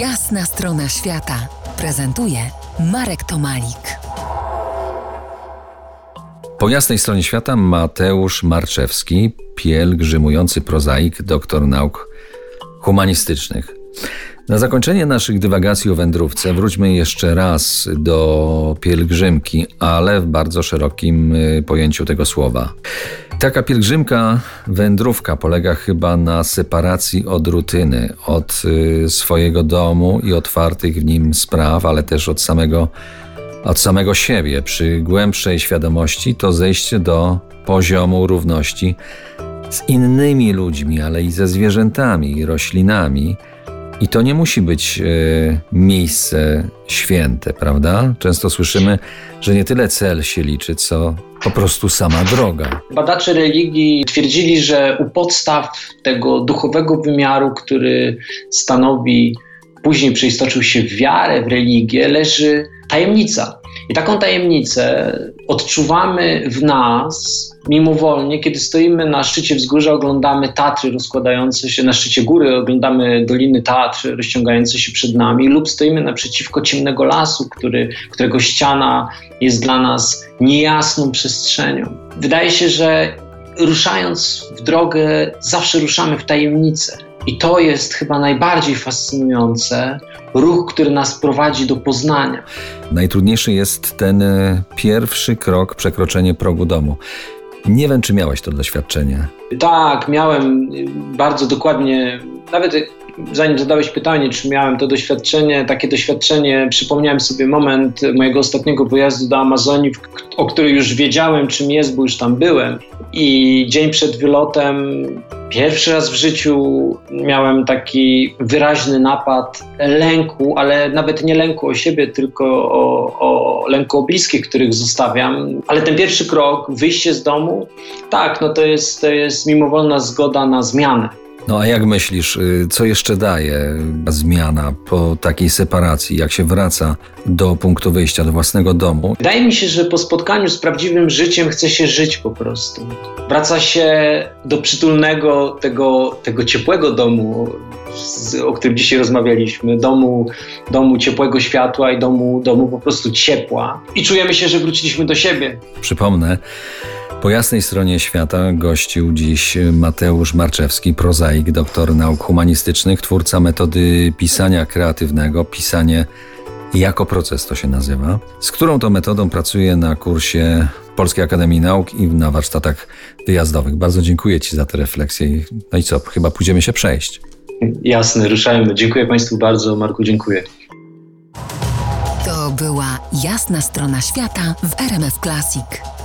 Jasna strona świata prezentuje Marek Tomalik. Po jasnej stronie świata Mateusz Marczewski, pielgrzymujący prozaik, doktor nauk humanistycznych. Na zakończenie naszych dywagacji o wędrówce wróćmy jeszcze raz do pielgrzymki, ale w bardzo szerokim y, pojęciu tego słowa. Taka pielgrzymka, wędrówka polega chyba na separacji od rutyny, od y, swojego domu i otwartych w nim spraw, ale też od samego, od samego siebie. Przy głębszej świadomości to zejście do poziomu równości z innymi ludźmi, ale i ze zwierzętami, roślinami i to nie musi być e, miejsce święte, prawda? Często słyszymy, że nie tyle cel się liczy, co po prostu sama droga. Badacze religii twierdzili, że u podstaw tego duchowego wymiaru, który stanowi, później przeistoczył się w wiarę, w religię, leży tajemnica. I taką tajemnicę odczuwamy w nas mimowolnie, kiedy stoimy na szczycie wzgórza, oglądamy Tatry rozkładające się, na szczycie góry oglądamy Doliny Tatry rozciągające się przed nami lub stoimy naprzeciwko ciemnego lasu, który, którego ściana jest dla nas niejasną przestrzenią. Wydaje się, że ruszając w drogę zawsze ruszamy w tajemnicę. I to jest chyba najbardziej fascynujące, ruch, który nas prowadzi do poznania. Najtrudniejszy jest ten e, pierwszy krok, przekroczenie progu domu. Nie wiem, czy miałeś to doświadczenie. Tak, miałem bardzo dokładnie, nawet zanim zadałeś pytanie, czy miałem to doświadczenie, takie doświadczenie, przypomniałem sobie moment mojego ostatniego wyjazdu do Amazonii, o którym już wiedziałem, czym jest, bo już tam byłem. I dzień przed wylotem, pierwszy raz w życiu miałem taki wyraźny napad lęku, ale nawet nie lęku o siebie, tylko o, o lęku o bliskich, których zostawiam. Ale ten pierwszy krok, wyjście z domu, tak, no to jest, to jest mimowolna zgoda na zmianę. No a jak myślisz, y, co jeszcze daje zmiana po takiej separacji, jak się wraca do punktu wyjścia, do własnego domu? Wydaje mi się, że po spotkaniu z prawdziwym życiem chce się żyć po prostu. Wraca się do przytulnego, tego, tego ciepłego domu, o którym dzisiaj rozmawialiśmy, domu, domu ciepłego światła i domu, domu po prostu ciepła. I czujemy się, że wróciliśmy do siebie. Przypomnę, po jasnej stronie świata gościł dziś Mateusz Marczewski, prozaik, doktor nauk humanistycznych, twórca metody pisania kreatywnego, pisanie jako proces to się nazywa, z którą to metodą pracuje na kursie Polskiej Akademii Nauk i na warsztatach wyjazdowych. Bardzo dziękuję Ci za te refleksje. No i co, chyba pójdziemy się przejść. Jasne, ruszajmy. Dziękuję Państwu bardzo. Marku, dziękuję. To była jasna strona świata w RMF Classic.